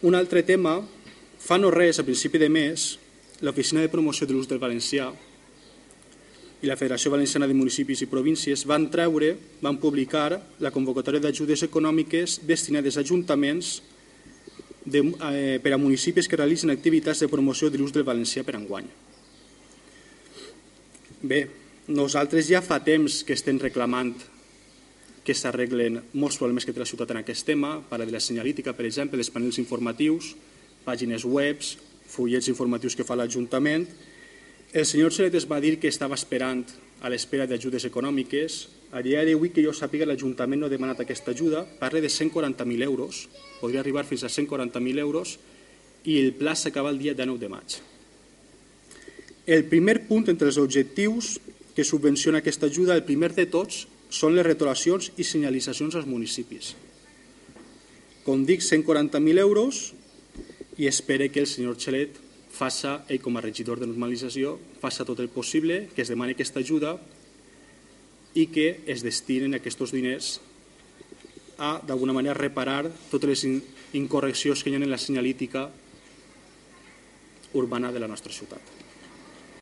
Un altre tema, fa no res, a principi de mes, l'Oficina de Promoció de l'Ús del Valencià i la Federació Valenciana de Municipis i Províncies van treure, van publicar la convocatòria d'ajudes econòmiques destinades a ajuntaments de, eh, per a municipis que realitzen activitats de promoció de l'ús del valencià per enguany. Bé, nosaltres ja fa temps que estem reclamant que s'arreglen molts problemes que té la ciutat en aquest tema, para de la senyalítica, per exemple, dels panels informatius, pàgines webs, fullets informatius que fa l'Ajuntament. El senyor Xelet es va dir que estava esperant a l'espera d'ajudes econòmiques. A dia d'avui que jo sàpiga l'Ajuntament no ha demanat aquesta ajuda, parla de 140.000 euros, podria arribar fins a 140.000 euros i el pla s'acaba el dia 9 de maig. El primer punt entre els objectius que subvenciona aquesta ajuda, el primer de tots, són les retolacions i senyalitzacions als municipis. Com dic, 140.000 euros i espere que el senyor Xelet faça, ell com a regidor de normalització, faça tot el possible, que es demani aquesta ajuda i que es destinen aquests diners a, d'alguna manera, reparar totes les incorreccions que hi ha en la senyalítica urbana de la nostra ciutat.